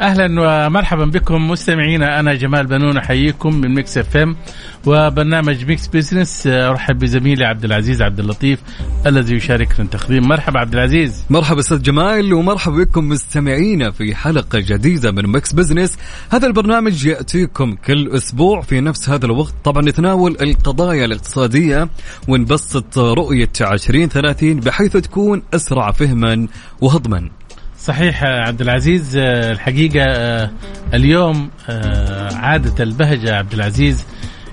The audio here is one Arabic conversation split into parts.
أهلا ومرحبا بكم مستمعينا أنا جمال بنون أحييكم من Mix FM وبرنامج Mix Business أرحب بزميلي عبد العزيز عبد اللطيف الذي يشاركنا التقديم. مرحبا عبد العزيز. مرحبا أستاذ جمال ومرحبا بكم مستمعينا في حلقة جديدة من Mix Business هذا البرنامج يأتيكم كل أسبوع في نفس هذا الوقت. طبعا نتناول القضايا الاقتصادية ونبسط رؤية 2030 بحيث تكون أسرع فهما وهضما. صحيح عبد العزيز آه، الحقيقة آه، اليوم آه، عادت البهجة عبد العزيز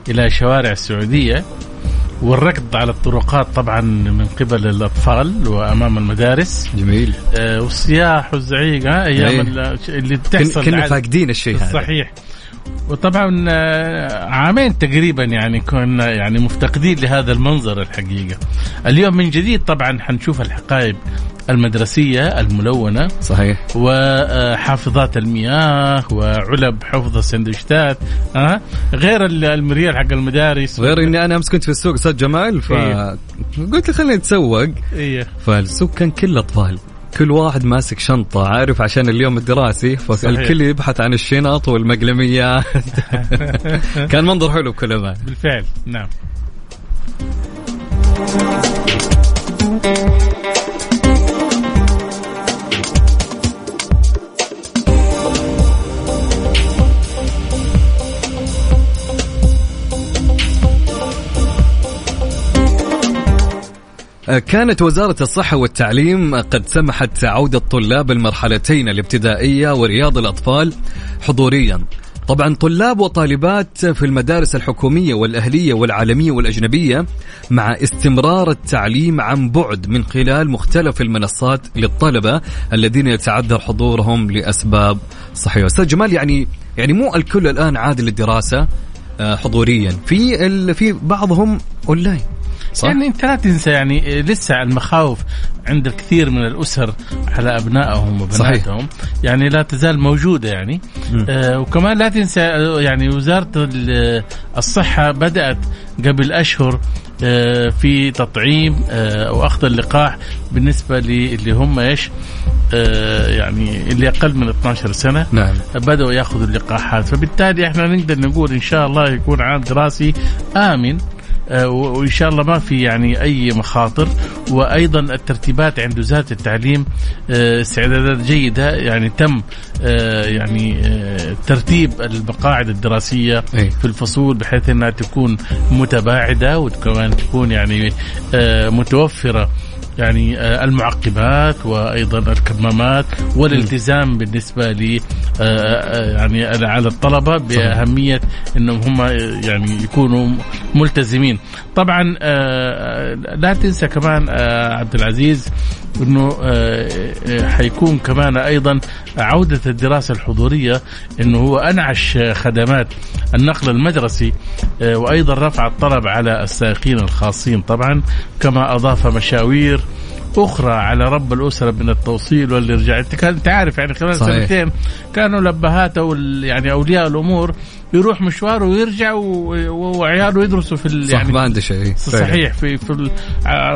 إلى شوارع السعودية والركض على الطرقات طبعا من قبل الأطفال وأمام المدارس. جميل. آه، والصياح والزعيق أيام إيه. ال- اللي بتحصل كنا فاقدين الشيء هذا. صحيح. وطبعا آه، عامين تقريبا يعني كنا يعني مفتقدين لهذا المنظر الحقيقة. اليوم من جديد طبعا حنشوف الحقائب المدرسية الملونة صحيح وحافظات المياه وعلب حفظ السندوتشات ها غير ال- المريال حق المدارس غير إني أنا أمس كنت في السوق أستاذ جمال ف إيه. خلينا نتسوق إيه. فالسوق كان كله أطفال كل واحد ماسك شنطة عارف؟ عشان اليوم الدراسي فالكل يبحث عن الشنط والمقلميات كان منظر حلو بكل أمان. بالفعل نعم. كانت وزارة الصحة والتعليم قد سمحت عودة طلاب المرحلتين الابتدائية ورياض الأطفال حضوريا. طبعا طلاب وطالبات في المدارس الحكومية والأهلية والعالمية والأجنبية مع استمرار التعليم عن بعد من خلال مختلف المنصات للطلبة الذين يتعذر حضورهم لأسباب صحية أستاذ جمال يعني يعني مو الكل الآن عاد للدراسة آه، حضوريا. في في بعضهم اونلاين صح؟ يعني انت لا تنسى يعني لسه المخاوف عند الكثير من الأسر على أبنائهم وبناتهم. يعني لا تزال موجودة يعني. آه وكمان لا تنسى آه، يعني وزارة ال- الصحة بدأت قبل أشهر آه في تطعيم آه واخذ اللقاح بالنسبة للي هم إيش آه يعني اللي أقل من 12 سنة. نعم. بدأوا يأخذوا اللقاحات. فبالتالي إحنا نقدر نقول إن شاء الله يكون عام دراسي آمن. آه، وإن شاء الله ما في يعني أي مخاطر. وأيضا الترتيبات عند وزارة التعليم آه، استعدادات جيدة. يعني تم آه، يعني آه، ترتيب المقاعد الدراسية أي. في الفصول بحيث إنها تكون متباعدة وكمان تكون يعني آه، متوفرة. يعني آه، المعقبات وأيضا الكمامات والالتزام بالنسبة ل آه، آه، يعني على الطلبة بأهمية إنهم هم يعني يكونوا ملتزمين. طبعا لا تنسى كمان عبد العزيز إنه آه، حيكون كمان أيضا عودة الدراسة الحضورية إنه هو أنعش خدمات النقل المدرسي آه، وأيضا رفع الطلب على السائقين الخاصين. طبعا كما أضاف مشاوير أخرى على رب الأسرة من التوصيل والإرجاع. أنت كان أنت عارف يعني خلال صحيح. سنتين كانوا الابهات أو يعني أولياء الأمور يروح مشوار ويرجع وعياله يدرسوا في ال- صح يعني ما عنده شيء. صحيح في في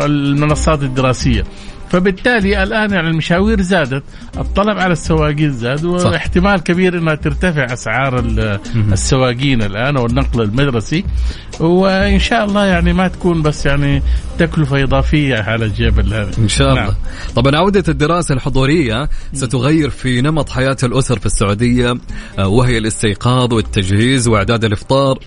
المنصات الدراسية. فبالتالي الآن يعني المشاوير زادت الطلب على السواقين زاد. واحتمال كبير إنها ترتفع أسعار. السواقين الآن والنقل المدرسي وإن شاء الله يعني ما تكون بس يعني تكلفة إضافية على الجيب هذا إن شاء الله نعم. طبعا عودة الدراسة الحضورية ستغير في نمط حياة الأسر في السعودية آه، وهي الاستيقاظ والتجهيز وإعداد الإفطار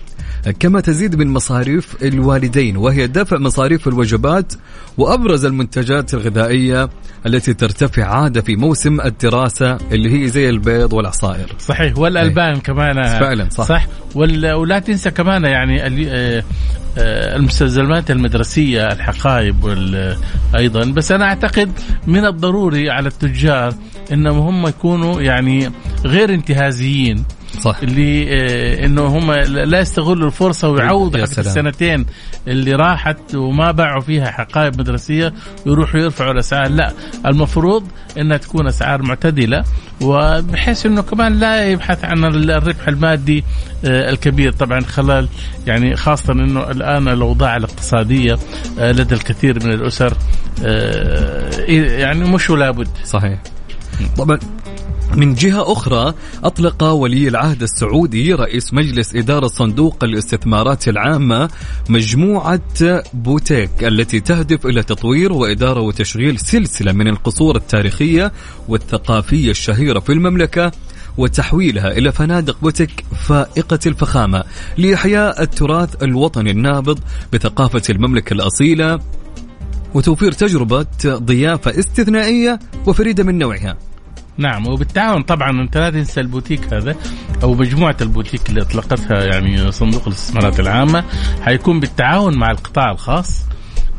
كما تزيد من مصاريف الوالدين وهي دفع مصاريف الوجبات وأبرز المنتجات الغذائية التي ترتفع عادة في موسم الدراسة اللي هي زي البيض والعصائر. صحيح. والألبان كمان. فعلا صح. صح. وال- ولا تنسى كمان يعني آه، آه، المستلزمات المدرسية الحقائب وال- أيضا. بس أنا أعتقد من الضروري على التجار إنهم هم يكونوا يعني غير انتهازيين. صح. اللي آه، إنه هم لا يستغلوا الفرصة ويعوضوا. السنتين اللي راحت وما باعوا فيها حقائب مدرسية يروحوا يرفعوا الأسعار. لا المفروض إنها تكون أسعار معتدلة وبحيث إنه كمان لا يبحث عن الربح المادي آه، الكبير. طبعا خلال يعني خاصة إنه الآن الأوضاع الاقتصادية آه، لدى الكثير من الأسر يعني مش ولا بد. صحيح. طبعا من جهة أخرى أطلق ولي العهد السعودي رئيس مجلس إدارة صندوق الاستثمارات العامة مجموعة بوتيك التي تهدف إلى تطوير وإدارة وتشغيل سلسلة من القصور التاريخية والثقافية الشهيرة في المملكة وتحويلها إلى فنادق بوتيك فائقة الفخامة. لإحياء التراث الوطني النابض بثقافة المملكة الأصيلة وتوفير تجربة ضيافة استثنائية وفريدة من نوعها. نعم وبالتعاون طبعا أنت لا تنسى البوتيك هذا أو مجموعة البوتيك اللي أطلقتها يعني صندوق الاستثمارات العامة. حيكون بالتعاون مع القطاع الخاص.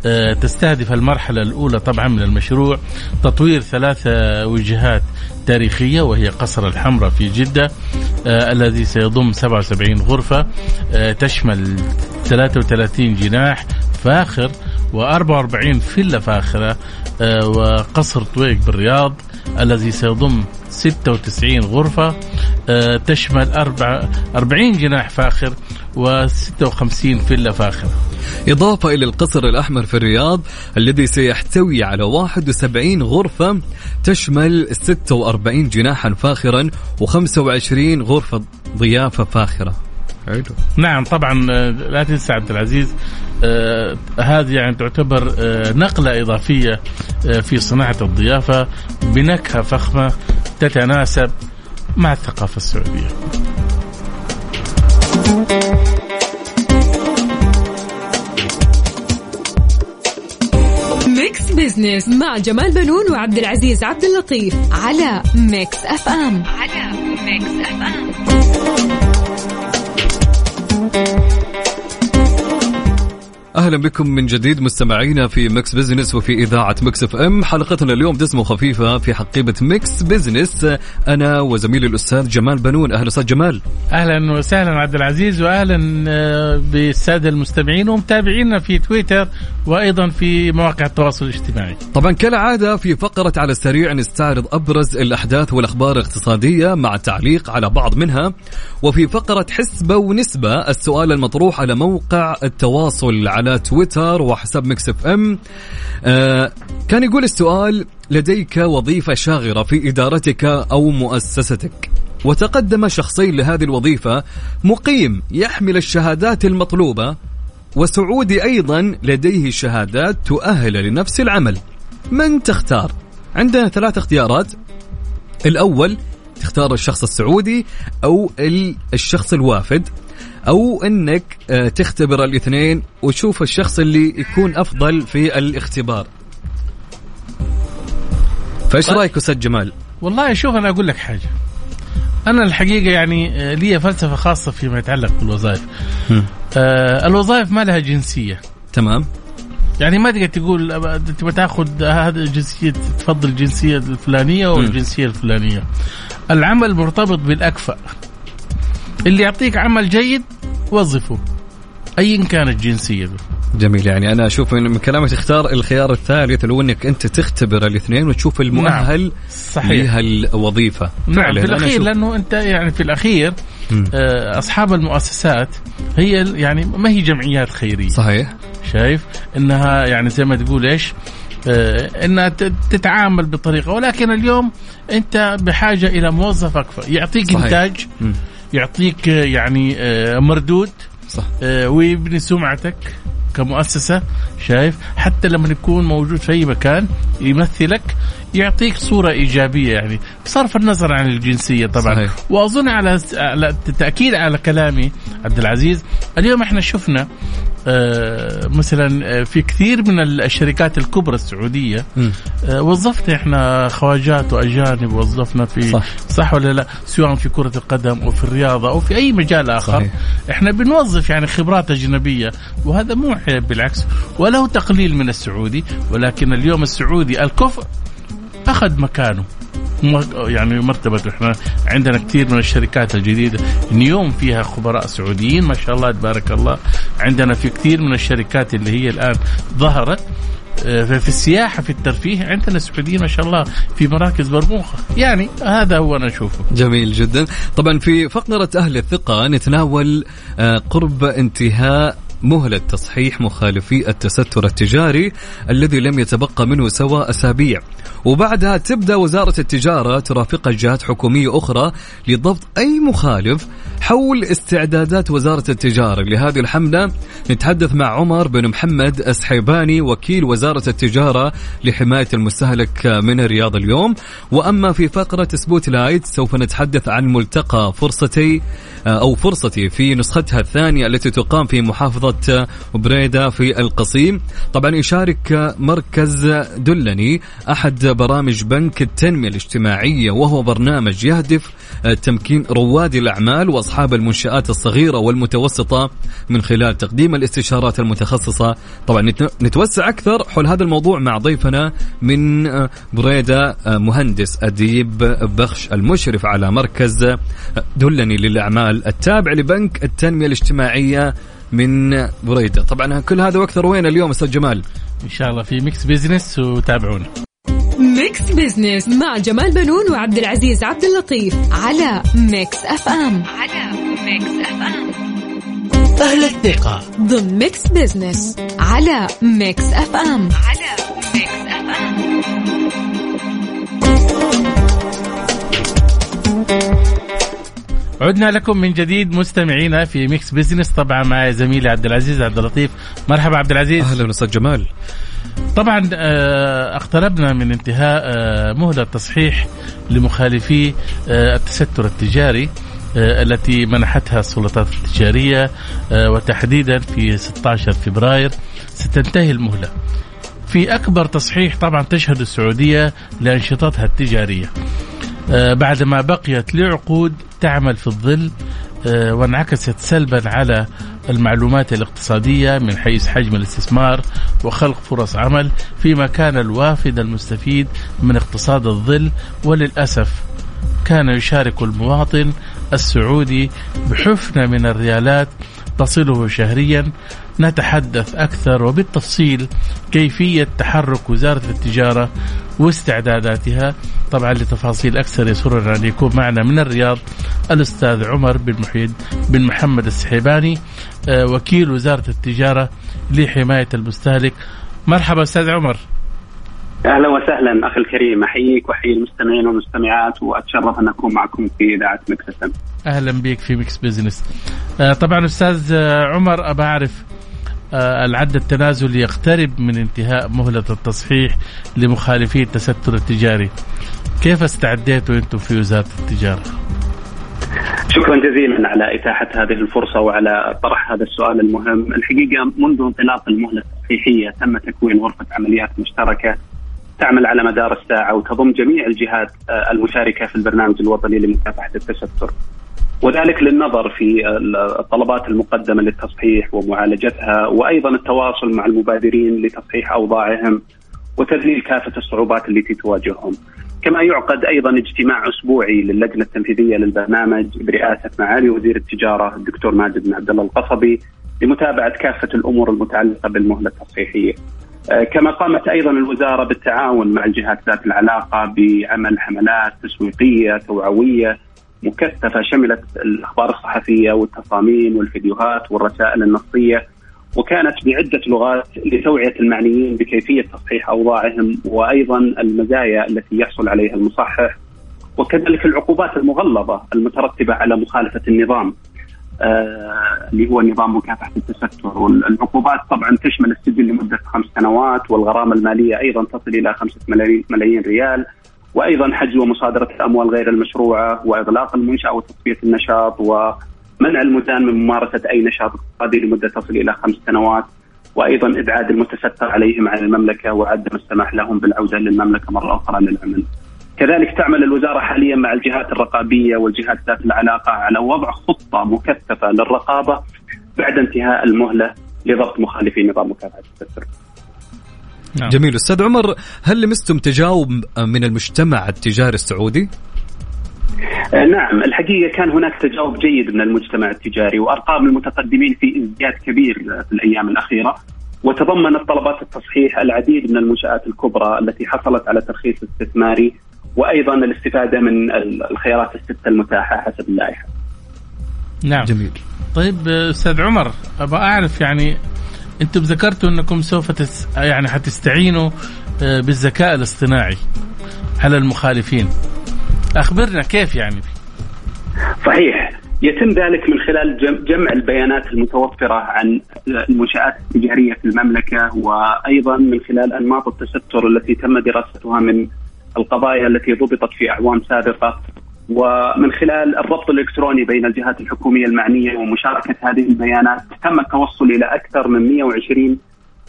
آه، تستهدف المرحلة الأولى طبعا من المشروع تطوير ثلاثة وجهات تاريخية وهي قصر الحمراء في جدة آه، الذي سيضم 77 غرفة آه، تشمل 33 جناح فاخر و44 فيلا فاخرة آه، وقصر طويق بالرياض الذي سيضم 96 غرفة آه، تشمل أربع- 40 جناح فاخر و56 فيلا فاخرة إضافة إلى القصر الأحمر في الرياض الذي سيحتوي على 71 غرفة تشمل 46 جناحا فاخرا و25 غرفة ضيافة فاخرة. حلو نعم طبعا آه، لا تنسى عبد العزيز آه، هذه يعني تعتبر آه، نقلة إضافية آه، في صناعة الضيافة بنكهة فخمة تتناسب مع الثقافة السعودية. Mix Business مع جمال بنون وعبد العزيز عبد اللطيف على Mix FM على Mix FM Thank you. أهلا بكم من جديد مستمعينا في Mix Business وفي إذاعة Mix FM. حلقتنا اليوم دسمة وخفيفة في حقيبة Mix Business. أنا وزميلي الأستاذ جمال بنون. أهلا أستاذ جمال. أهلا وسهلا عبد العزيز واهلا آه، بالسادة المستمعين ومتابعينا في تويتر وأيضا في مواقع التواصل الاجتماعي. طبعا كالعادة في فقرة على السريع نستعرض أبرز الأحداث والأخبار الاقتصادية مع تعليق على بعض منها. وفي فقرة حسبة ونسبة السؤال المطروح على موقع التواصل على تويتر وحساب Mix FM. آه كان يقول السؤال لديك وظيفة شاغرة في إدارتك أو مؤسستك؟ وتقدم شخصين لهذه الوظيفة مقيم يحمل الشهادات المطلوبة وسعودي أيضا لديه شهادات تؤهل لنفس العمل. من تختار؟ عندنا ثلاث اختيارات. الأول تختار الشخص السعودي ال- الشخص الوافد. أو إنك آه، تختبر الاثنين وتشوف الشخص اللي يكون أفضل في الاختبار فإيش طيب. رأيك أستاذ جمال والله شوف أنا أقول لك حاجة. أنا الحقيقة يعني آه، لي فلسفة خاصة فيما يتعلق بالوظائف. آه الوظائف ما لها جنسية. تمام يعني ما تقدر تقول تبغى تاخذ هذا الجنسية تفضل الجنسية الفلانية أو مم. الجنسية الفلانية. العمل مرتبط بالأكفأ. اللي يعطيك عمل جيد وظفه. ايا كانت جنسيته. جميل يعني أنا أشوف من كلامك تختار الخيار الثالث هو إنك أنت تختبر الاثنين وتشوف المؤهل صحيح. لها الوظيفة نعم فعلاً في أنا الأخير أشوف- لأنه أنت يعني في الأخير. آه، أصحاب المؤسسات هي يعني ما هي جمعيات خيرية صحيح شايف إنها يعني زي ما تقول إيش آه، إنها تتعامل بطريقة ولكن اليوم أنت بحاجة إلى موظف اكفأ يعطيك صحيح. إنتاج مم. يعطيك آه، يعني آه، مردود صح. آه، ويبني سمعتك كمؤسسة شايف؟ حتى لما يكون موجود في أي مكان يمثلك يعطيك صورة إيجابية يعني. بصرف النظر عن الجنسية طبعا. صحيح. وأظن على التأكيد على كلامي عبد العزيز اليوم إحنا شفنا مثلا آه، في كثير من الشركات الكبرى السعودية آه، وظفنا إحنا خواجات وأجانب وظفنا في صح, صح ولا لا؟ سواء في كرة القدم أو في الرياضة أو في أي مجال آخر. صحيح. إحنا بنوظف يعني خبرات أجنبية وهذا مو بالعكس وله تقليل من السعودي ولكن اليوم السعودي الكفء أخذ مكانه. يعني مرتبة. إحنا عندنا كثير من الشركات الجديدة. نيوم فيها خبراء سعوديين ما شاء الله تبارك الله. عندنا في كثير من الشركات اللي هي الآن ظهرت. آه، في السياحة في الترفيه عندنا سعوديين ما شاء الله في مراكز مرموقة يعني هذا هو أنا أشوفه. جميل جدا. طبعا في فقرة أهل الثقة نتناول آه، قرب انتهاء مهلة تصحيح مخالفي التستر التجاري الذي لم يتبقى منه سوى أسابيع. وبعدها تبدأ وزارة التجارة ترافق جهات حكومية أخرى لضبط أي مخالف حول استعدادات وزارة التجارة. لهذه الحملة نتحدث مع عمر بن محمد السحيباني وكيل وزارة التجارة لحماية المستهلك من الرياض اليوم. وأما في فقرة spotlight سوف نتحدث عن ملتقى فرصتي أو فرصتي في نسختها الثانية التي تقام في محافظة بريدة في القصيم. طبعا يشارك مركز دلني أحد برامج بنك التنمية الاجتماعية وهو برنامج يهدف تمكين رواد الأعمال وأصحاب المنشآت الصغيرة والمتوسطة من خلال تقديم الاستشارات المتخصصة. طبعا نتوسع أكثر حول هذا الموضوع مع ضيفنا من بريدة مهندس أديب بخش المشرف على مركز دلني للأعمال التابع لبنك التنمية الاجتماعية من بريدة. طبعا كل هذا وأكثر وين اليوم أستاذ جمال؟ إن شاء الله في Mix Business وتابعونا. Mix Business مع جمال بنون وعبد العزيز عبد اللطيف على Mix FM. على Mix FM. أهل الثقة. ضمن Mix Business على Mix FM. على Mix FM. عدنا لكم من جديد مستمعينا في Mix Business طبعا مع زميلي عبد العزيز عبد اللطيف. مرحبا عبد العزيز. أهلا أستاذ جمال. طبعا آه، اقتربنا من انتهاء آه، مهلة تصحيح لمخالفي آه، التستر التجاري التي منحتها السلطات التجارية وتحديدا في 16 فبراير ستنتهي المهلة. في أكبر تصحيح طبعا تشهد السعودية لأنشطتها التجارية. بعدما بقيت لعقود تعمل في الظل وانعكست سلبا على المعلومات الاقتصادية من حيث حجم الاستثمار وخلق فرص عمل فيما كان الوافد المستفيد من اقتصاد الظل. وللأسف كان يشارك المواطن السعودي بحفنة من الريالات تصله شهريا. نتحدث أكثر وبالتفصيل كيفية تحرك وزارة التجارة واستعداداتها. طبعا لتفاصيل أكثر يسرنا أن يكون معنا من الرياض الأستاذ عمر بن محيد بن محمد السحيباني آه، وكيل وزارة التجارة لحماية المستهلك. مرحبا أستاذ عمر. أهلا وسهلا أخي الكريم. أحييك وأحيي المستمعين والمستمعات وأتشرف أن أكون معكم في إذاعة Mix أهلا بك في Mix Business. آه طبعا أستاذ آه، عمر أبى أعرف العد التنازلي يقترب من انتهاء مهلة التصحيح لمخالفي التستر التجاري. كيف استعديتوا أنتم في وزارة التجارة؟ شكرا جزيلا على إتاحة هذه الفرصة وعلى طرح هذا السؤال المهم، الحقيقة منذ انطلاق المهلة التصحيحية تم تكوين غرفة عمليات مشتركة تعمل على مدار الساعة وتضم جميع الجهات آه، المشاركة في البرنامج الوطني لمكافحة التستر. وذلك للنظر في الطلبات المقدمة للتصحيح ومعالجتها وأيضا التواصل مع المبادرين لتصحيح أوضاعهم وتذليل كافة الصعوبات التي تواجههم. كما يعقد أيضا اجتماع أسبوعي للجنة التنفيذية للبرنامج برئاسة معالي وزير التجارة الدكتور ماجد بن عبد الله القصبي لمتابعة كافة الأمور المتعلقة بالمهلة التصحيحية. آه، كما قامت أيضا الوزارة بالتعاون مع الجهات ذات العلاقة بعمل حملات تسويقية توعوية مكثفة شملت الأخبار الصحفية والتصاميم والفيديوهات والرسائل النصية وكانت بعدة لغات لتوعية المعنيين بكيفية تصحيح أوضاعهم وأيضا المزايا التي يحصل عليها المصحح وكذلك العقوبات المغلظة المترتبة على مخالفة النظام آه، اللي هو نظام مكافحة التستر. والعقوبات طبعا تشمل السجن لمدة خمس سنوات والغرامة المالية أيضا تصل إلى خمسة ملايين ريال. وأيضا حجز ومصادرة الأموال غير المشروعة وإغلاق المنشأة وتصفية النشاط و منع المدان من ممارسة أي نشاط اقتصادي لمدة تصل إلى خمس سنوات وأيضا إبعاد المتستر عليهم عن المملكة وعدم السماح لهم بالعودة للمملكة مرة أخرى للعمل. كذلك تعمل الوزارة حاليا مع الجهات الرقابية والجهات ذات العلاقة على وضع خطة مكثفة للرقابة بعد انتهاء المهلة لضبط مخالفي نظام مكافحة التستر. نعم. جميل أستاذ عمر هل لمستم تجاوب من المجتمع التجاري السعودي؟ آه، نعم الحقيقة كان هناك تجاوب جيد من المجتمع التجاري وأرقام المتقدمين في إزدياد كبير في الأيام الأخيرة وتضمنت طلبات التصحيح العديد من المنشآت الكبرى التي حصلت على ترخيص استثماري وأيضا الاستفادة من الخيارات الستة المتاحة حسب اللائحة. نعم جميل. طيب أستاذ عمر أبغى أعرف يعني أنتم ذكرتوا انكم سوف تس يعني حتستعينوا آه، بالذكاء الاصطناعي. على المخالفين. أخبرنا كيف يعني؟ صحيح. يتم ذلك من خلال جمع البيانات المتوفرة عن المنشآت التجارية في المملكة وأيضا من خلال أنماط التستر التي تم دراستها من القضايا التي ضبطت في أعوام سابقة. ومن خلال الربط الإلكتروني بين الجهات الحكومية المعنية ومشاركة هذه البيانات تم التوصل إلى أكثر من 120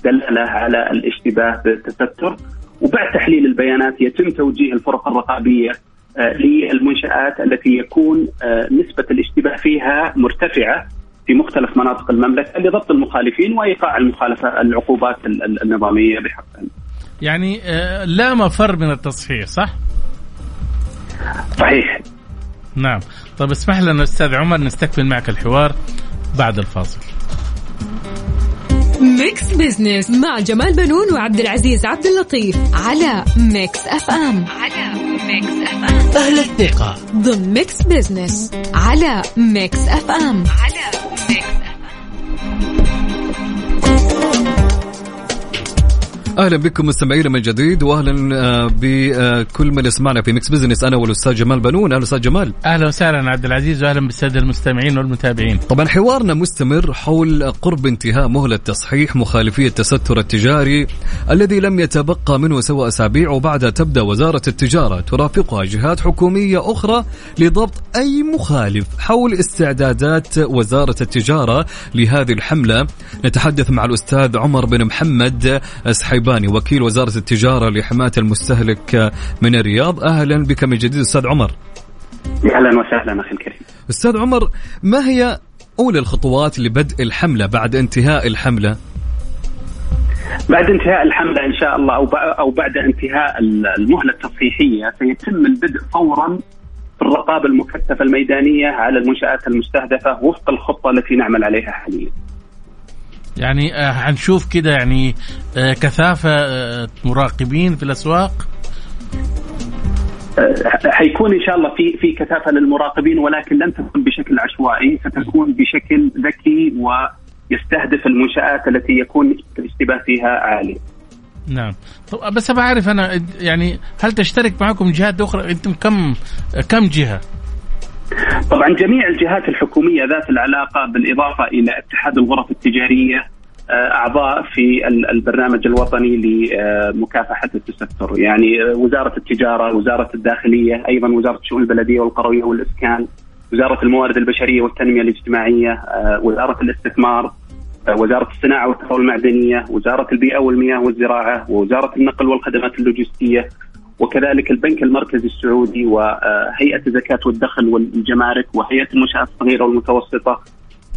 دلالة على الاشتباه بالتستر وبعد تحليل البيانات يتم توجيه الفرق الرقابية آه، للمنشآت التي يكون آه، نسبة الاشتباه فيها مرتفعة في مختلف مناطق المملكة لضبط المخالفين وإيقاع المخالفة العقوبات النظامية بحقهم يعني آه، لا مفر من التصحيح صح؟ صحيح. نعم. طب اسمح لنا أستاذ عمر نستكمل معك الحوار بعد الفاصل. Mix Business مع جمال بنون وعبد العزيز عبد اللطيف على Mix FM. على Mix F M. أهل الثقة. ضمن Mix Business على Mix FM. على أهلا بكم مستمعينا من جديد واهلا آه، بكل من يسمعنا في Mix Business أنا والأستاذ جمال بنون. أهلا أستاذ جمال. أهلا وسهلا عبد العزيز واهلا بالسادة المستمعين والمتابعين. طبعا حوارنا مستمر حول قرب انتهاء مهلة تصحيح مخالفي التستر التجاري الذي لم يتبقى منه سوى أسابيع وبعدها تبدأ وزارة التجارة ترافقها جهات حكومية أخرى لضبط أي مخالف حول استعدادات وزارة التجارة لهذه الحملة. نتحدث مع الأستاذ عمر بن محمد سحيب الشيباني وكيل وزارة التجارة لحماية المستهلك من الرياض. أهلا بك من جديد أستاذ عمر. أهلا وسهلا أخي الكريم. أستاذ عمر ما هي أولى الخطوات لبدء الحملة بعد انتهاء الحملة؟ بعد انتهاء الحملة إن شاء الله أو بعد انتهاء المهلة التصحيحية سيتم البدء فورا الرقابة المكثفة الميدانية على المنشآت المستهدفة وفق الخطة التي نعمل عليها حاليا. يعني آه، حنشوف كده يعني آه، كثافة آه، مراقبين في الأسواق حيكون إن شاء الله في في كثافة للمراقبين ولكن لن تكون بشكل عشوائي ستكون بشكل ذكي ويستهدف المنشآت التي يكون نسبه الاشتباه فيها عاليه. نعم طب بس أبغى أعرف أنا يعني هل تشترك معكم جهات أخرى أنتم كم كم جهة؟ طبعا جميع الجهات الحكومية ذات العلاقة بالإضافة إلى اتحاد الغرف التجارية آه، أعضاء في البرنامج الوطني لمكافحة التستر، يعني وزارة التجارة، وزارة الداخلية، أيضا وزارة الشؤون البلدية والقروية والإسكان، وزارة الموارد البشرية والتنمية الاجتماعية، آه، وزارة الاستثمار، آه، وزارة الصناعة والثروه المعدنية، وزارة البيئة والمياه والزراعة، ووزارة النقل والخدمات اللوجستية، وكذلك البنك المركزي السعودي وهيئة الزكاة والدخل والجمارك وهيئة المنشآت الصغيرة والمتوسطة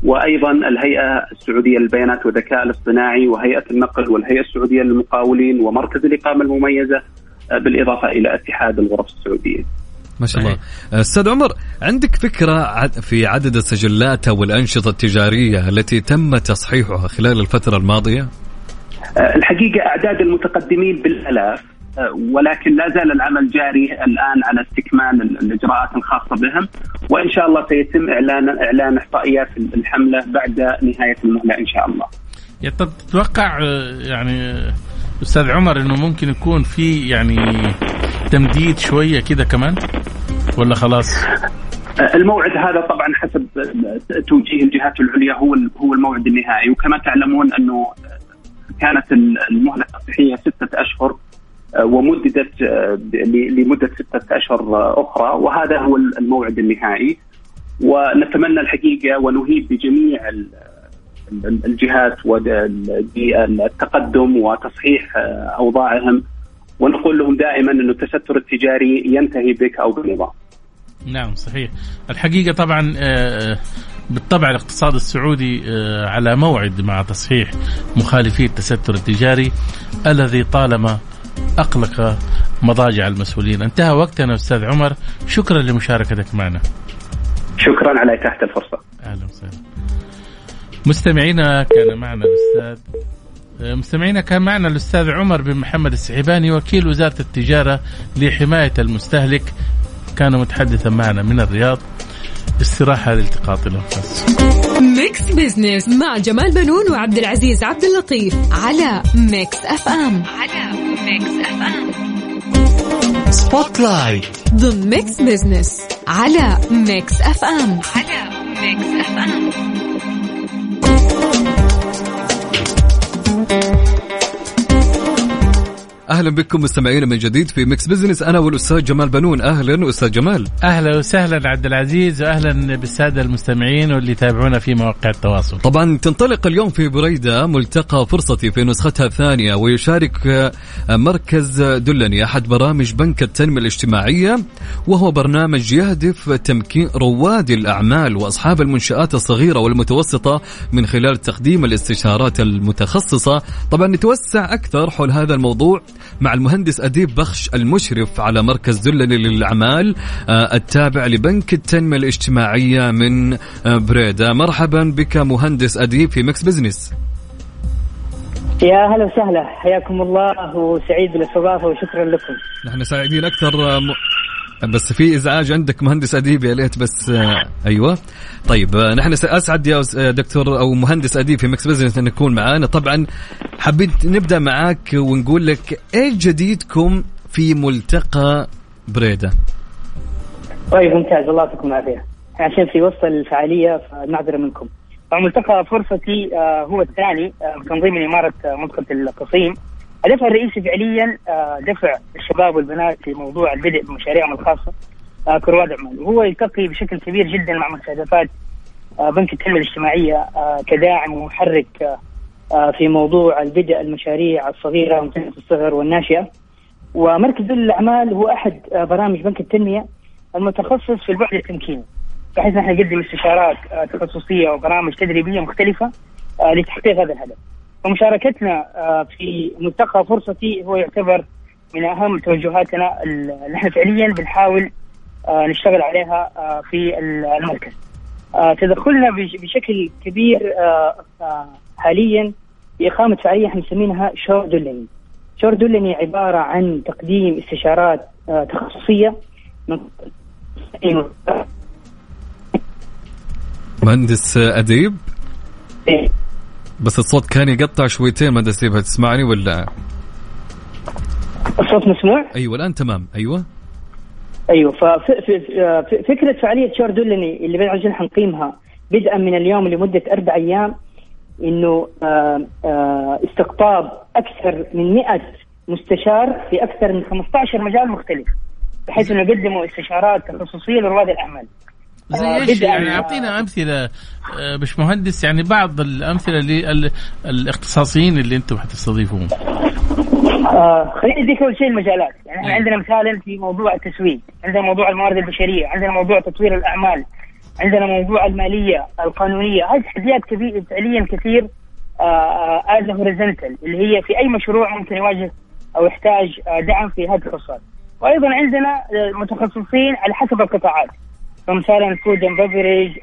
وأيضا الهيئة السعودية للبيانات والذكاء الاصطناعي وهيئة النقل والهيئة السعودية للمقاولين ومركز الإقامة المميزة بالإضافة إلى اتحاد الغرف السعودية. ما شاء الله أستاذ عمر عندك فكرة في عدد السجلات أو الأنشطة التجارية التي تم تصحيحها خلال الفترة الماضية الحقيقة أعداد المتقدمين بالآلاف ولكن لا زال العمل جاري الآن على استكمال الإجراءات الخاصة بهم وإن شاء الله سيتم اعلان إعلان إحصائيات الحملة بعد نهاية المهلة إن شاء الله. تتوقع يعني أستاذ عمر إنه ممكن يكون في يعني تمديد شوية كده كمان ولا خلاص؟ الموعد هذا طبعا حسب توجيه الجهات العليا هو هو الموعد النهائي وكما تعلمون إنه كانت المهلة التصحيحيه ستة أشهر ومددت آه، لمدة ستة أشهر أخرى. وهذا هو الموعد النهائي. ونتمنى الحقيقة ونهيب بجميع الجهات بالتقدم وتصحيح أوضاعهم. ونقول لهم دائما انه التستر التجاري ينتهي بك أو بنظام. نعم صحيح. الحقيقة طبعا آه، بالطبع الاقتصاد السعودي آه، على موعد مع تصحيح مخالفي التستر التجاري الذي طالما أقلق مضاجع المسؤولين. انتهى وقتنا أستاذ عمر. شكرا لمشاركتك معنا. شكرا على إتاحة الفرصة. أهلا وسهلا. مستمعينا كان معنا الاستاذ آه، مستمعينا كان معنا الأستاذ عمر بن محمد السحيباني وكيل وزارة التجارة لحماية المستهلك. كان متحدثا معنا من الرياض. استراحة لالتقاط الأنفاس. Mix Business مع جمال بنون وعبد العزيز عبد اللطيف على Mix FM. على Mix FM Spotlight ضمن Mix Business على Mix FM على Mix FM أهلا بكم مستمعينا من جديد في Mix Business أنا والأستاذ جمال بنون. أهلا أستاذ جمال. أهلا وسهلا عبد العزيز واهلا بالسادة المستمعين واللي يتابعونا في مواقع التواصل. طبعا تنطلق اليوم في بريدة ملتقى فرصتي في نسختها الثانية ويشارك مركز دلني أحد برامج بنك التنمية الاجتماعية وهو برنامج يهدف تمكين رواد الأعمال وأصحاب المنشآت الصغيرة والمتوسطة من خلال تقديم الاستشارات المتخصصة. طبعا نتوسع أكثر حول هذا الموضوع. مع المهندس أديب بخش المشرف على مركز دلني للأعمال آه، التابع لبنك التنمية الاجتماعية من آه، بريدة. مرحبا بك مهندس أديب في Mix Business. يا هلا وسهلا. حياكم الله وسعيد بالإستضافة وشكرا لكم. نحن سعيدين أكثر آه، بس في إزعاج عندك مهندس أديب يا ليت بس آه أيوه. طيب آه نحن أسعد يا آه، دكتور أو مهندس أديب في Mix Business إن نكون معانا. طبعا حابين نبدأ معاك ونقول لك إيش جديدكم في ملتقى بريدة؟ طيب ممتاز. الله يعطيكم العافية. عشان في وسط الفعالية فنعذر منكم. ملتقى فرصتي هو الثاني تنظيم إمارة آه، منطقة القصيم. هدفها الرئيسي فعليا آه، دفع الشباب والبنات في موضوع البدء بمشاريعهم الخاصة. آه، كرواد اعمال وهو يلتقي بشكل كبير جدا مع مستهدفات آه، بنك التنمية الاجتماعية كداعم ومحرك في موضوع البدء المشاريع الصغيرة ومتنسه الصغر والناشئة. ومركز الأعمال هو أحد برامج بنك التنمية المتخصص في البعد التمكيني. بحيث نحن نقدم استشارات تخصصية وبرامج تدريبية مختلفة لتحقيق هذا الهدف. ومشاركتنا آه، في ملتقى فرصتي هو يعتبر من أهم توجهاتنا اللي إحنا فعليا بنحاول آه، نشتغل عليها آه، في المركز. تدخلنا بشكل كبير حاليا بإقامة فعالية إحنا مسمينها شور دولني. شور دولني عبارة عن تقديم استشارات تخصصية من مهندس أديب؟ إيه بس الصوت كان يقطع شويتين ما أدري تسمعني ولا الصوت مسموع؟ أيوه الآن تمام. أيوه. أيوه ففكره فعالية شور دولني اللي بنعجل حنقيمها بدءا من اليوم لمدة أربع أيام إنه آه، آه، استقطاب أكثر من 100 مستشار في أكثر من 15 مجال مختلف بحيث إنه يقدموا استشارات تخصصية لرواد الأعمال. زي آه، إيش يعني؟ أعطينا أمثلة آه، مش مهندس يعني بعض الأمثلة للاختصاصيين اللي أنتم حتستضيفوهم آه خليني أديك أول شيء المجالات. يعني إحنا عندنا مثالا في موضوع التسويق عندنا موضوع الموارد البشرية عندنا موضوع تطوير الأعمال عندنا موضوع المالية القانونية. هذه تحديات كثير فعليا كثير as horizontal اللي هي في أي مشروع ممكن يواجه أو يحتاج دعم في هذه التخصصات وأيضا عندنا متخصصين على حسب القطاعات. فمثلا ال food and beverage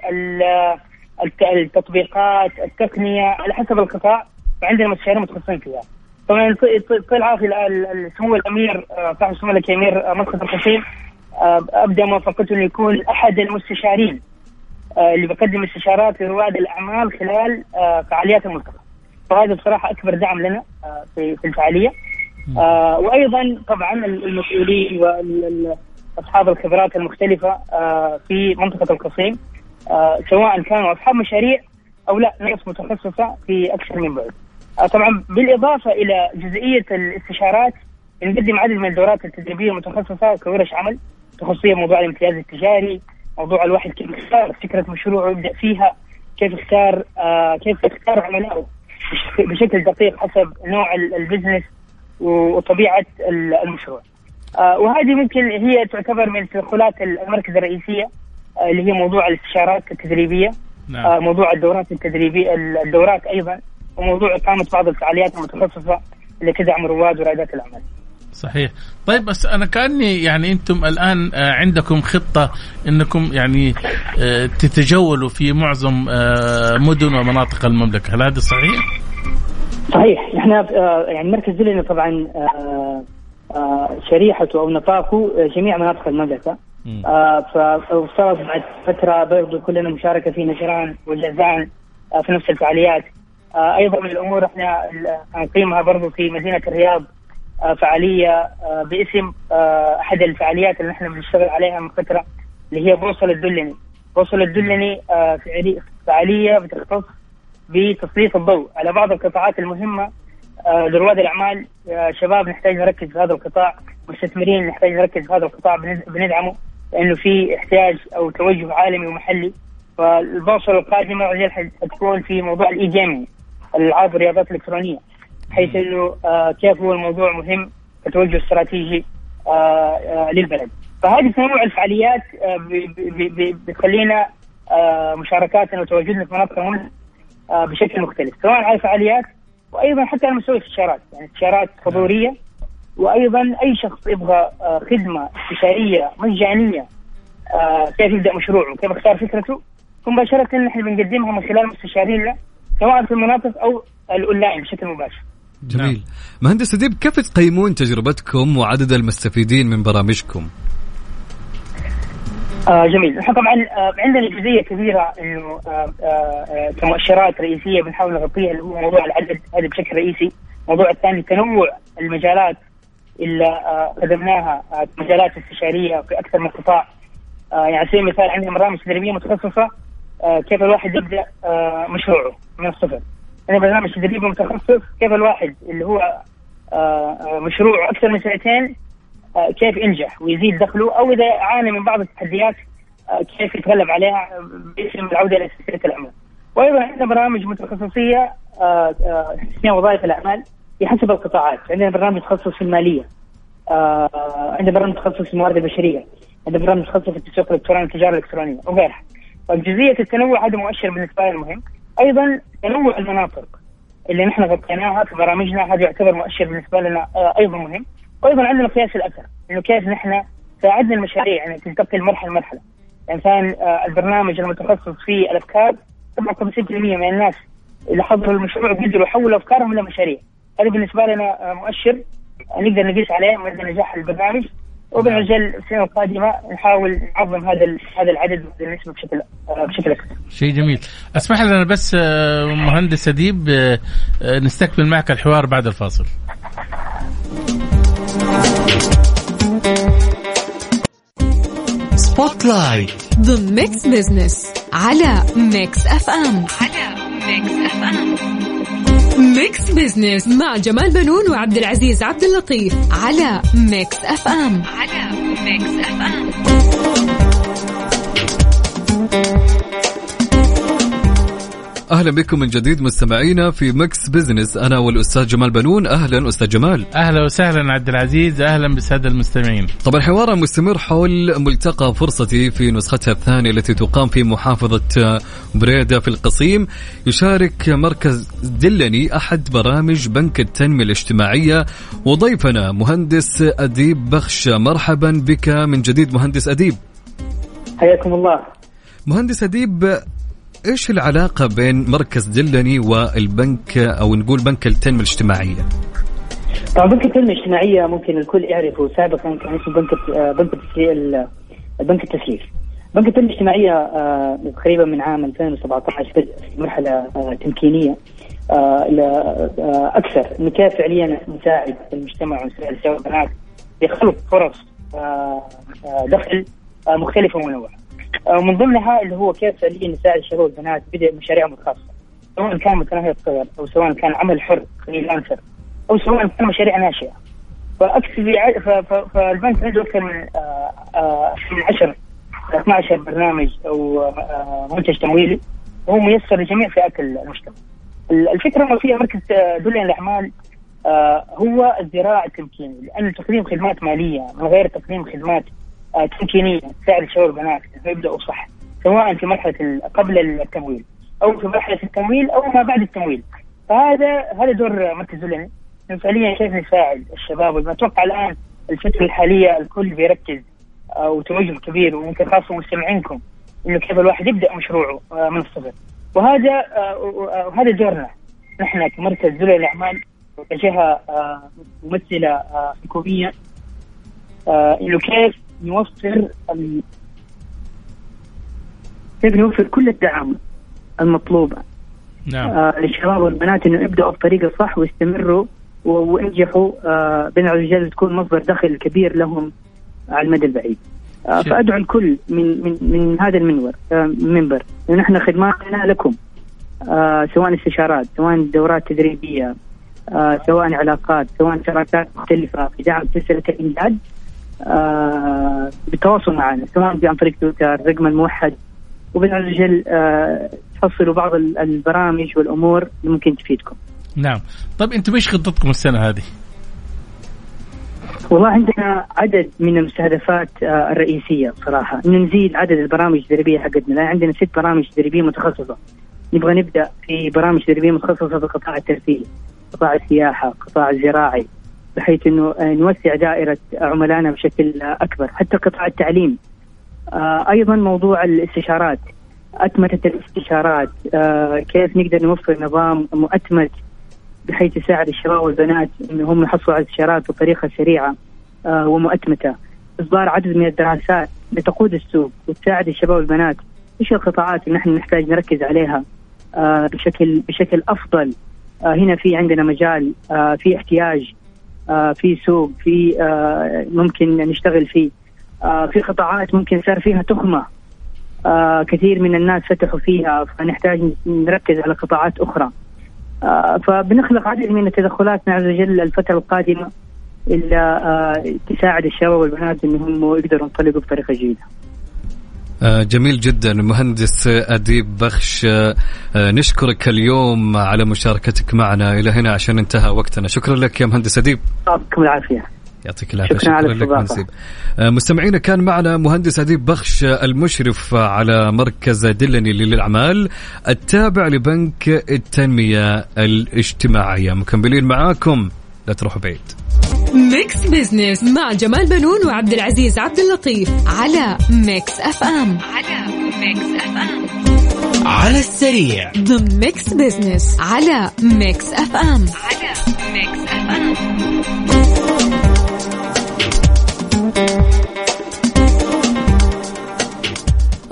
التطبيقات التقنية على حسب القطاع فعندنا مستشارين متخصصين فيها. طبعا طلع في سمو الأمير آه، صاحب سمو الامير آه، منطقه القصيم آه، أبدأ موافقته إنه يكون أحد المستشارين اللي بقدم استشارات لرواد الأعمال خلال فعاليات الملتقى فهذا بصراحة أكبر دعم لنا في الفعالية. وأيضا طبعا المسؤولين أصحاب الخبرات المختلفة آه، في منطقة القصيم آه، سواء كانوا أصحاب مشاريع أو لا ناس متخصصة في أكثر من بعد. آه، طبعا بالإضافة إلى جزئية الاستشارات نقدم عدد من الدورات التدريبية المتخصصة كورش عمل تخصصية موضوع الامتياز التجاري موضوع الواحد كيف يختار فكرة مشروعه يبدأ فيها كيف يختار كيف يختار عملائه بش- بشكل دقيق حسب نوع ال- البزنس وطبيعة ال- المشروع. آه وهذه ممكن هي تعتبر من تدخلات المركز الرئيسية آه اللي هي موضوع الاستشارات التدريبية نعم. آه موضوع الدورات التدريبيه الدورات أيضا وموضوع إقامة بعض الفعاليات المتخصصة اللي تدعم رواد ورائدات الأعمال. صحيح طيب بس أنا كأني يعني أنتم الآن عندكم خطة إنكم يعني تتجولوا في معظم مدن ومناطق المملكة هل هذا صحيح صحيح آه، يعني مركز دلنا طبعا شريحته أو نطاقه جميع مناطق المملكة. مم. آه، ف- وصارت بعد فترة برضو كلنا مشاركة في نجران وجازان آه، في نفس الفعاليات. آه، أيضا من الأمور إحنا هنقيمها برضو في مدينة الرياض فعالية باسم أحد الفعاليات اللي نحن بنشتغل عليها من فترة اللي هي بوصل الدلني. بوصل الدلني فعالي- فعالية بتختص بتسليط الضوء. على بعض القطاعات المهمة لرواد الأعمال آه، شباب نحتاج نركز في هذا القطاع مستثمرين نحتاج نركز في هذا القطاع بند- بندعمه لأنه في احتياج أو توجه عالمي ومحلي. فالبوصلة القادمة رجال حتكون في موضوع ال e-gaming الألعاب والرياضات الإلكترونية حيث إنه آه، كيف هو الموضوع مهم كتوجه استراتيجي آه، آه، للبلد. فهذه تنوع الفعاليات آه، بتخلينا آه، مشاركاتنا وتواجدنا في مناطق آه، بشكل مختلف. سواء على الفعاليات وأيضا حتى على مستوى الاستشارات يعني استشارات حضورية وأيضا أي شخص يبغى آه، خدمة استشارية مجانية آه، كيف يبدأ مشروعه كيف يختار فكرته مباشره نحن بنقدمها من خلال مستشارينا سواء في المناطق أو الأونلاين بشكل مباشر. جميل. مهندس أديب كيف تقيمون تجربتكم وعدد المستفيدين من برامجكم؟ آه جميل. نحن طبعا آه عندنا جزئية كبيرة إنه آه آه كمؤشرات رئيسية بنحاول نغطيها اللي هو موضوع العدد هذا بشكل رئيسي، الموضوع الثاني تنوع المجالات اللي قدمناها مجالات استشارية في أكثر من قطاع. يعني على سبيل المثال عندنا برامج تدريبية متخصصة كيف الواحد يبدأ مشروعه من الصفر. عندنا برنامج تدريبي متخصص كيف الواحد اللي هو مشروعه أكثر من سنتين كيف ينجح ويزيد دخله أو إذا عانى من بعض التحديات آه، كيف يتغلب عليها باسم العودة إلى سلسلة العمل. وأيضا عندنا برامج متخصصية آه، آه، اسمها وظائف الأعمال بحسب القطاعات، عندنا برنامج متخصص في المالية. آه، عندنا برنامج متخصص في الموارد البشرية، عندنا برنامج متخصص في التسويق الإلكتروني والتجاره الإلكترونية وغيرها. فجزئيه التنوع هذا مؤشر بالنسبة لنا مهم. أيضا تنوع المناطق اللي نحن غطيناها في برامجنا هذا يعتبر مؤشر بالنسبة لنا آه، أيضا مهم. وأيضا عندنا قياس الاثر إنه كيف نحن ساعدنا المشاريع يعني تنتقل مرحله مرحلة. يعني كان آه، البرنامج المتخصص في الأفكار 57% من الناس اللي حضروا المشروع قدروا يحولوا أفكارهم إلى مشاريع. هذا بالنسبة لنا آه، مؤشر آه، نقدر نقيس عليه مدى نجاح البرنامج. وبنعجل السنة القادمة نحاول نعظم هذا هذا العدد وهذه النسبة بشكل بشكل أكثر. شيء جميل. اسمح لنا بس مهندس اديب نستكمل معك الحوار بعد الفاصل. Spotlight ضمن Mix Business على Mix FM على Mix FM Mix Business مع جمال بنون وعبد العزيز عبد اللطيف. على Mix FM على Mix FM أهلا بكم من جديد مستمعينا في Mix Business. أنا والأستاذ جمال بنون. أهلا أستاذ جمال. أهلا وسهلا عبد العزيز. أهلا بالساده المستمعين. طبعا حوارنا مستمر حول ملتقى فرصتي في نسختها الثانية التي تقام في محافظة بريدة في القصيم. يشارك مركز دلني أحد برامج بنك التنمية الاجتماعية. وضيفنا مهندس أديب بخش. مرحبا بك من جديد مهندس أديب. حياكم الله. مهندس أديب إيش العلاقة بين مركز دلني والبنك أو نقول بنك التنمية الاجتماعية؟ طبعا بنك التنمية الاجتماعية ممكن الكل يعرفه سابقا كان اسمه بنك آه، بنك التسليف بنك التسليف. بنك التنمية الاجتماعية آه، تقريبا من عام 2017 بدأ في مرحلة آه، تمكينية أكثر انه كيف فعليا نساعد المجتمع ونساعد الشباب بخلق فرص دخل مختلفة ومنوعه. آه، ومن ضمنها اللي هو كيف فعليا نساعد الشباب والبنات بدء مشاريعهم الخاصه. سواء كان متناهي الصغر أو سواء كان عمل حر فريلانسر أو سواء كان مشاريع ناشئة فاكثر في ع- ف- ف- فالبنك عنده أكثر من آه، آه، من عشر 12 برنامج أو آه، منتج تمويلي وهو ميسر لجميع فئات المجتمع. الفكرة إنه فيها مركز دولي الأعمال هو الزراعة التمكيني لأن تقديم خدمات مالية من غير تقديم خدمات تمكينية تساعد الشباب والبنات يبدأوا صح سواء في مرحلة قبل التمويل أو في مرحلة التمويل أو ما بعد التمويل. فهذا هذا دور مركز دولي فعليا كيف نساعد الشباب أتوقع الآن الفترة الحالية الكل بيركز آه، وتوجه كبير ويمكن خاصة مستمعينكم إنه كيف الواحد يبدأ مشروعه آه، من الصفر. وهذا وهذا آه، دورنا. نحن كمركز ذوي الأعمال كجهه ممثلة حكومية إنه كيف نوفر كيف نوفر كل الدعم المطلوبة. نعم. للشباب والبنات إنه يبدأوا الطريق الصح ويستمروا وينجحوا. آه بين الرجال تكون مصدر دخل كبير لهم على المدى البعيد. آه فأدعو الكل من من من هذا المنبر آه منبر. نحن خدماتنا لكم. آه سواء استشارات سواء دورات تدريبية آه سواء علاقات سواء شراكات مختلفة في دعم سلسلة الامداد آه بالتواصل معنا سواء عن طريق تويتر الرقم الموحد. وبين الرجال آه تحصلوا بعض البرامج والأمور اللي ممكن تفيدكم. نعم. طيب أنتم إيش خطتكم السنة هذه؟ والله عندنا عدد من المستهدفات آه، الرئيسية صراحة. إنه نزيد عدد البرامج التدريبية حقتنا. لأن عندنا ست برامج تدريبية متخصصة. نبغى نبدأ في برامج تدريبية متخصصة في قطاع الترفيه قطاع السياحة قطاع الزراعي بحيث إنه آه، نوسع دائرة عملائنا بشكل أكبر. حتى قطاع التعليم آه، أيضا موضوع الاستشارات. أتمتة الاستشارات. كيف نقدر نوفر نظام مؤتمت بحيث يساعد الشباب والبنات انهم يحصلوا على استشارات بطريقة سريعة آه ومؤتمتة. إصدار عدد من الدراسات لتقود السوق وتساعد الشباب والبنات. إيش القطاعات اللي نحن نحتاج نركز عليها؟ آه بشكل بشكل أفضل. آه هنا في عندنا مجال آه في احتياج آه في سوق في آه ممكن نشتغل فيه. آه في قطاعات ممكن صار فيها تخمة. آه كثير من الناس فتحوا فيها فنحتاج نركز على قطاعات أخرى. آه، فبنخلق عدد من التدخلات عز وجل الفترة القادمة اللي آه، تساعد الشباب والبنات إنهم يقدروا ينطلقوا بطريقة جيدة. آه، جميل جدا. مهندس أديب بخش. نشكرك اليوم على مشاركتك معنا. إلى هنا عشان انتهى وقتنا. شكرا لك يا مهندس أديب. يعطيكم العافية. يعطيك العافية. شكرا, شكرا لك منسيب آه، مستمعينا كان معنا مهندس أديب بخش المشرف على مركز دلني للأعمال التابع لبنك التنمية الاجتماعية. مكملين معاكم. لا تروحوا بعيد. Mix Business مع جمال بنون وعبد العزيز عبد اللطيف على Mix FM على Mix FM على السريع. ضمن Mix Business على Mix FM على Mix FM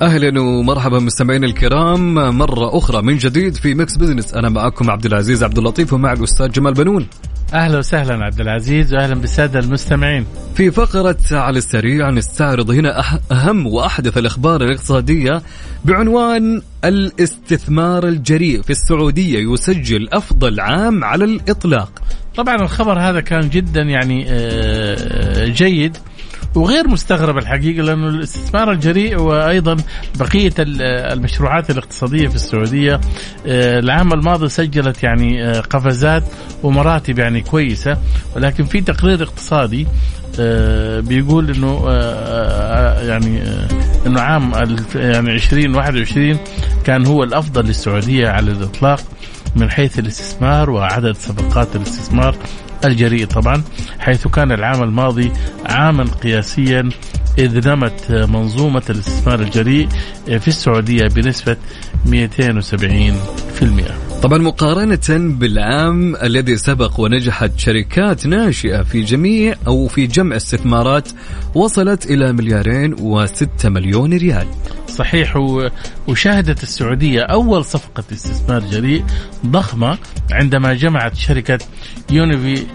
أهلا ومرحبا مستمعينا الكرام مرة أخرى من جديد في Mix Business أنا معكم عبد العزيز عبد اللطيف ومع الأستاذ جمال بنون أهلا وسهلا عبد العزيز واهلا بالساده المستمعين. في فقرة على السريع نستعرض هنا أهم وأحدث الأخبار الاقتصادية بعنوان الاستثمار الجريء في السعودية يسجل أفضل عام على الإطلاق. طبعا الخبر هذا كان جدا يعني آه، جيد وغير مستغرب الحقيقة لأنه الاستثمار الجريء وأيضا بقية المشروعات الاقتصادية في السعودية آه، العام الماضي سجلت يعني آه، قفزات ومراتب يعني كويسة ولكن في تقرير اقتصادي آه، بيقول إنه يعني إنه عام يعني 2021 كان هو الأفضل للسعودية على الإطلاق من حيث الاستثمار وعدد صفقات الاستثمار. الجريء طبعا حيث كان العام الماضي عاما قياسيا إذ نمت منظومة الاستثمار الجريء في السعودية بنسبة 270% طبعا مقارنة بالعام الذي سبق ونجحت شركات ناشئة في جميع أو في جمع استثمارات وصلت إلى مليارين وستة مليون ريال. صحيح وشهدت السعودية أول صفقة استثمار جريء ضخمة عندما جمعت شركة Unifi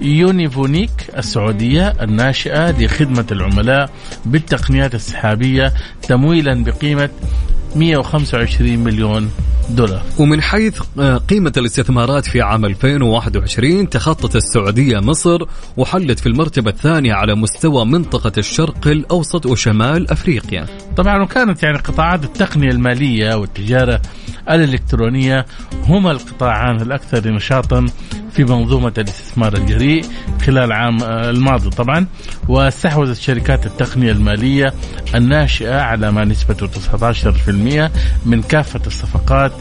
Unifonic السعودية الناشئة لخدمة العملاء بالتقنيات السحابية تمويلا بقيمة 125 مليون دولار. ومن حيث آه، قيمة الاستثمارات في عام 2021 تخطت السعودية مصر وحلت في المرتبة الثانية على مستوى منطقة الشرق الأوسط وشمال أفريقيا. طبعا وكانت يعني قطاعات التقنية المالية والتجارة الإلكترونية هما القطاعان الأكثر نشاطا في منظومة الاستثمار الجريء خلال العام آه، الماضي طبعا واستحوذت شركات التقنية المالية الناشئة على ما نسبته 19% من كافة الصفقات.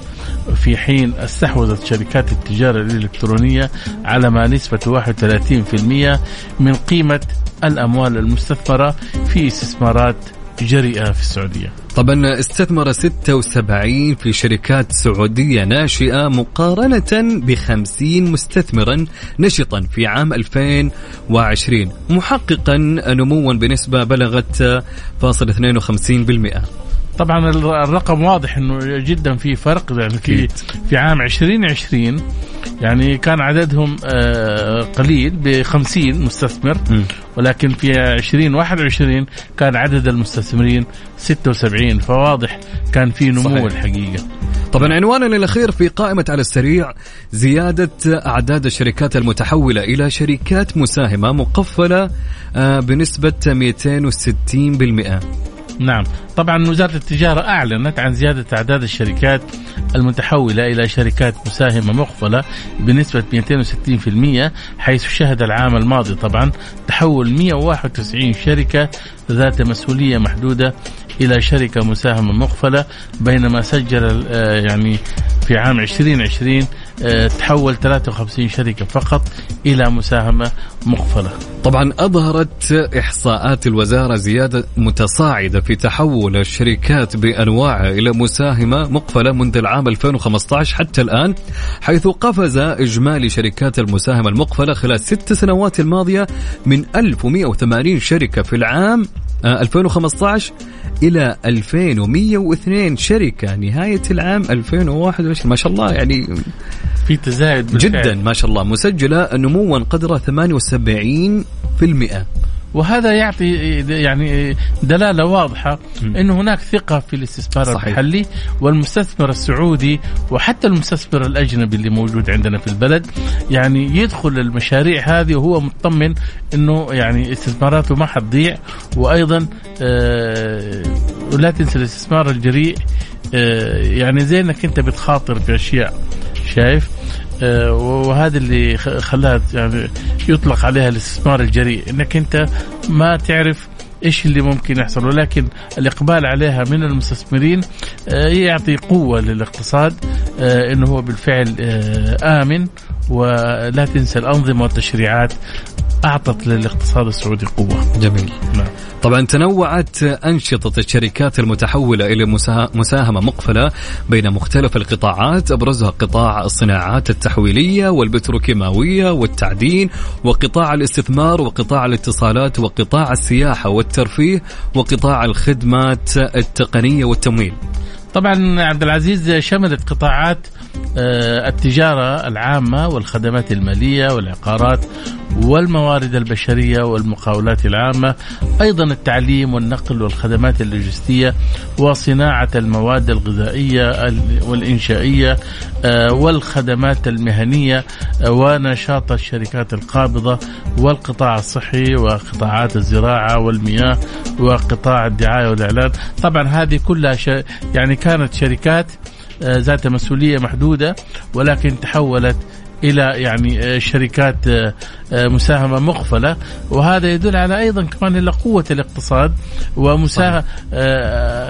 في حين استحوذت شركات التجارة الإلكترونية على ما نسبة 31% من قيمة الأموال المستثمرة في استثمارات جريئة في السعودية. طبعا استثمر 76 في شركات سعودية ناشئة مقارنة ب 50 مستثمرا نشطا في عام 2020 محققا نموا بنسبة بلغت فاصل 52% طبعا الرقم واضح إنه جدا في فرق يعني في في عام 2020 يعني كان عددهم آه، قليل ب 50 مستثمر ولكن في 2021 كان عدد المستثمرين 76 فواضح كان في نمو صحيح. الحقيقة. طبعا عنواننا الأخير في قائمة على السريع زيادة أعداد الشركات المتحولة إلى شركات مساهمة مقفلة آه، بنسبة 260% نعم. طبعا وزارة التجارة أعلنت عن زيادة أعداد الشركات المتحولة إلى شركات مساهمة مقفلة بنسبة 260% حيث شهد العام الماضي طبعا تحول 191 شركة ذات مسؤولية محدودة إلى شركة مساهمة مقفلة بينما سجل آه، يعني في عام 2020 آه، تحول 53 شركة فقط إلى مساهمة مقفلة. طبعا أظهرت إحصاءات الوزارة زيادة متصاعدة في تحول الشركات بأنواعها إلى مساهمة مقفلة منذ العام 2015 حتى الآن حيث قفز إجمالي شركات المساهمة المقفلة خلال الست سنوات الماضية من 1180 شركة في العام 2015 آه، إلى 2102 شركة نهاية العام 2021 ما شاء الله يعني في تزايد بالفعل. جدا ما شاء الله. مسجلة نموا قدرة 78% وهذا يعطي يعني دلالة واضحة إنه هناك ثقة في الاستثمار صحيح. المحلي والمستثمر السعودي وحتى المستثمر الأجنبي اللي موجود عندنا في البلد. يعني يدخل المشاريع هذه وهو مطمن إنه يعني استثماراته ما حتضيع. وأيضا آه ولا تنسى الاستثمار الجريء. آه يعني زي إنك أنت بتخاطر بأشياء شايف؟ وهذا اللي خلاها يعني يطلق عليها الاستثمار الجريء. إنك أنت ما تعرف إيش اللي ممكن يحصل ولكن الإقبال عليها من المستثمرين آه، يعطي قوة للاقتصاد آه، إنه هو بالفعل آمن ولا تنسى الأنظمة والتشريعات. أعطت للاقتصاد السعودي قوة. جميل. نعم. طبعا تنوعت أنشطة الشركات المتحولة إلى مساهمة مقفلة بين مختلف القطاعات أبرزها قطاع الصناعات التحويلية والبتروكيماوية والتعدين وقطاع الاستثمار وقطاع الاتصالات وقطاع السياحة والترفيه وقطاع الخدمات التقنية والتمويل طبعا عبد العزيز شملت قطاعات آه، التجارة العامة والخدمات المالية والعقارات والموارد البشرية والمقاولات العامة أيضا التعليم والنقل والخدمات اللوجستية وصناعة المواد الغذائية والإنشائية آه، والخدمات المهنية آه، ونشاط الشركات القابضة والقطاع الصحي وقطاعات الزراعة والمياه وقطاع الدعاية والإعلان. طبعا هذه كلها يعني كانت شركات آه، ذات مسؤولية محدودة ولكن تحولت إلى يعني آه، شركات آه، مساهمة مغفله وهذا يدل على أيضا كمان إلى قوة الاقتصاد ومساهمة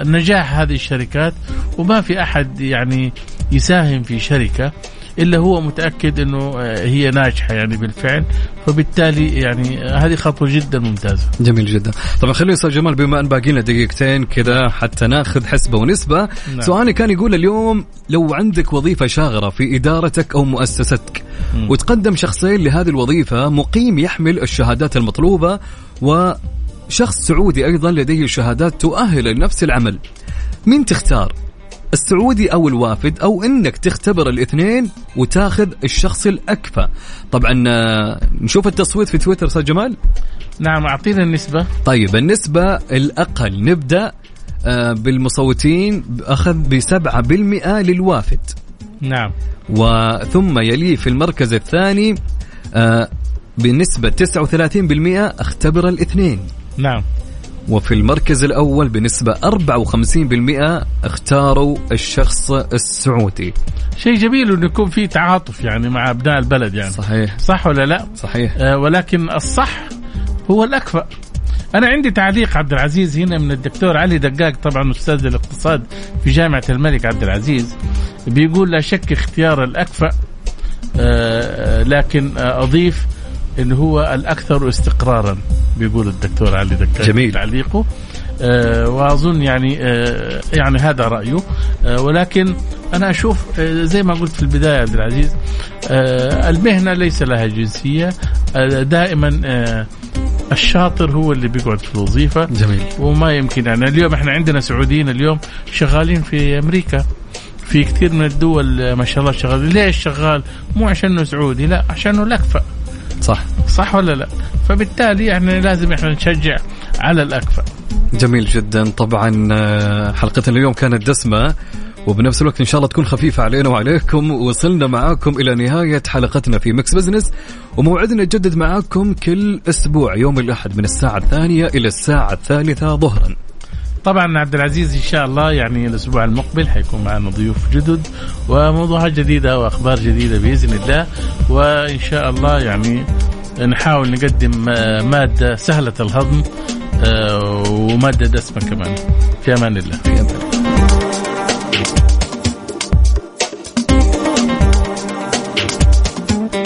نجاح هذه الشركات. وما في أحد يعني يساهم في شركة. إلا هو متأكد إنه آه، هي ناجحة يعني بالفعل فبالتالي يعني هذه خطوة جدا ممتازة. جميل جدا. طبعا خلينا أستاذ جمال بما أن باقي لنا دقيقتين كذا حتى ناخذ حسبة ونسبة، نعم. سؤالي كان يقول اليوم لو عندك وظيفة شاغرة في إدارتك أو مؤسستك م. وتقدم شخصين لهذه الوظيفة مقيم يحمل الشهادات المطلوبة وشخص سعودي أيضا لديه شهادات تؤهل لنفس العمل. مين تختار؟ السعودي أو الوافد أو إنك تختبر الاثنين وتاخذ الشخص الاكفى طبعا آه، نشوف التصويت في تويتر أستاذ جمال. نعم أعطينا النسبة. طيب النسبة الأقل. نبدأ آه، بالمصوتين أخذ بسبعة بالمئة للوافد. نعم. وثم يليه في المركز الثاني آه، بنسبة 39% اختبر الاثنين. نعم. وفي المركز الأول بنسبة 54% اختاروا الشخص السعودي. شيء جميل إنه يكون في تعاطف يعني مع أبناء البلد يعني. صحيح. صح ولا لا؟ صحيح. آه ولكن الصح هو الاكفأ أنا عندي تعليق عبد العزيز هنا من الدكتور علي دقاق طبعا أستاذ الاقتصاد في جامعة الملك عبد العزيز بيقول لا شك اختيار الأكفأ آه لكن آه أضيف انه هو الأكثر استقرارا. بيقول الدكتور علي دقاق جميل. تعليقه. آه وأظن يعني آه يعني هذا رأيه. آه ولكن أنا أشوف زي ما قلت في البداية عبد العزيز المهنة ليس لها جنسية. دائما الشاطر هو اللي بيقعد في الوظيفة. جميل. وما يمكن يعني اليوم إحنا عندنا سعوديين اليوم شغالين في أمريكا. في كثير من الدول ما شاء الله شغالين. ليش شغال؟ مو عشانه سعودي لا عشانه الاكفأ صح. صح ولا لا؟ فبالتالي يعني لازم إحنا نشجع على الأكفأ. جميل جدا. طبعا آه، حلقتنا اليوم كانت دسمة وبنفس الوقت إن شاء الله تكون خفيفة علينا وعليكم وصلنا معاكم إلى نهاية حلقتنا في Mix Business وموعدنا يتجدد معاكم كل أسبوع يوم الأحد من الساعة الثانية إلى الساعة الثالثة ظهرا. طبعا عبد العزيز إن شاء الله يعني الأسبوع المقبل حيكون معنا ضيوف جدد وموضوعات جديدة وأخبار جديدة بإذن الله. وإن شاء الله يعني نحاول نقدم آه، مادة سهلة الهضم آه، ومادة دسمة كمان. في أمان الله. في أمان الله.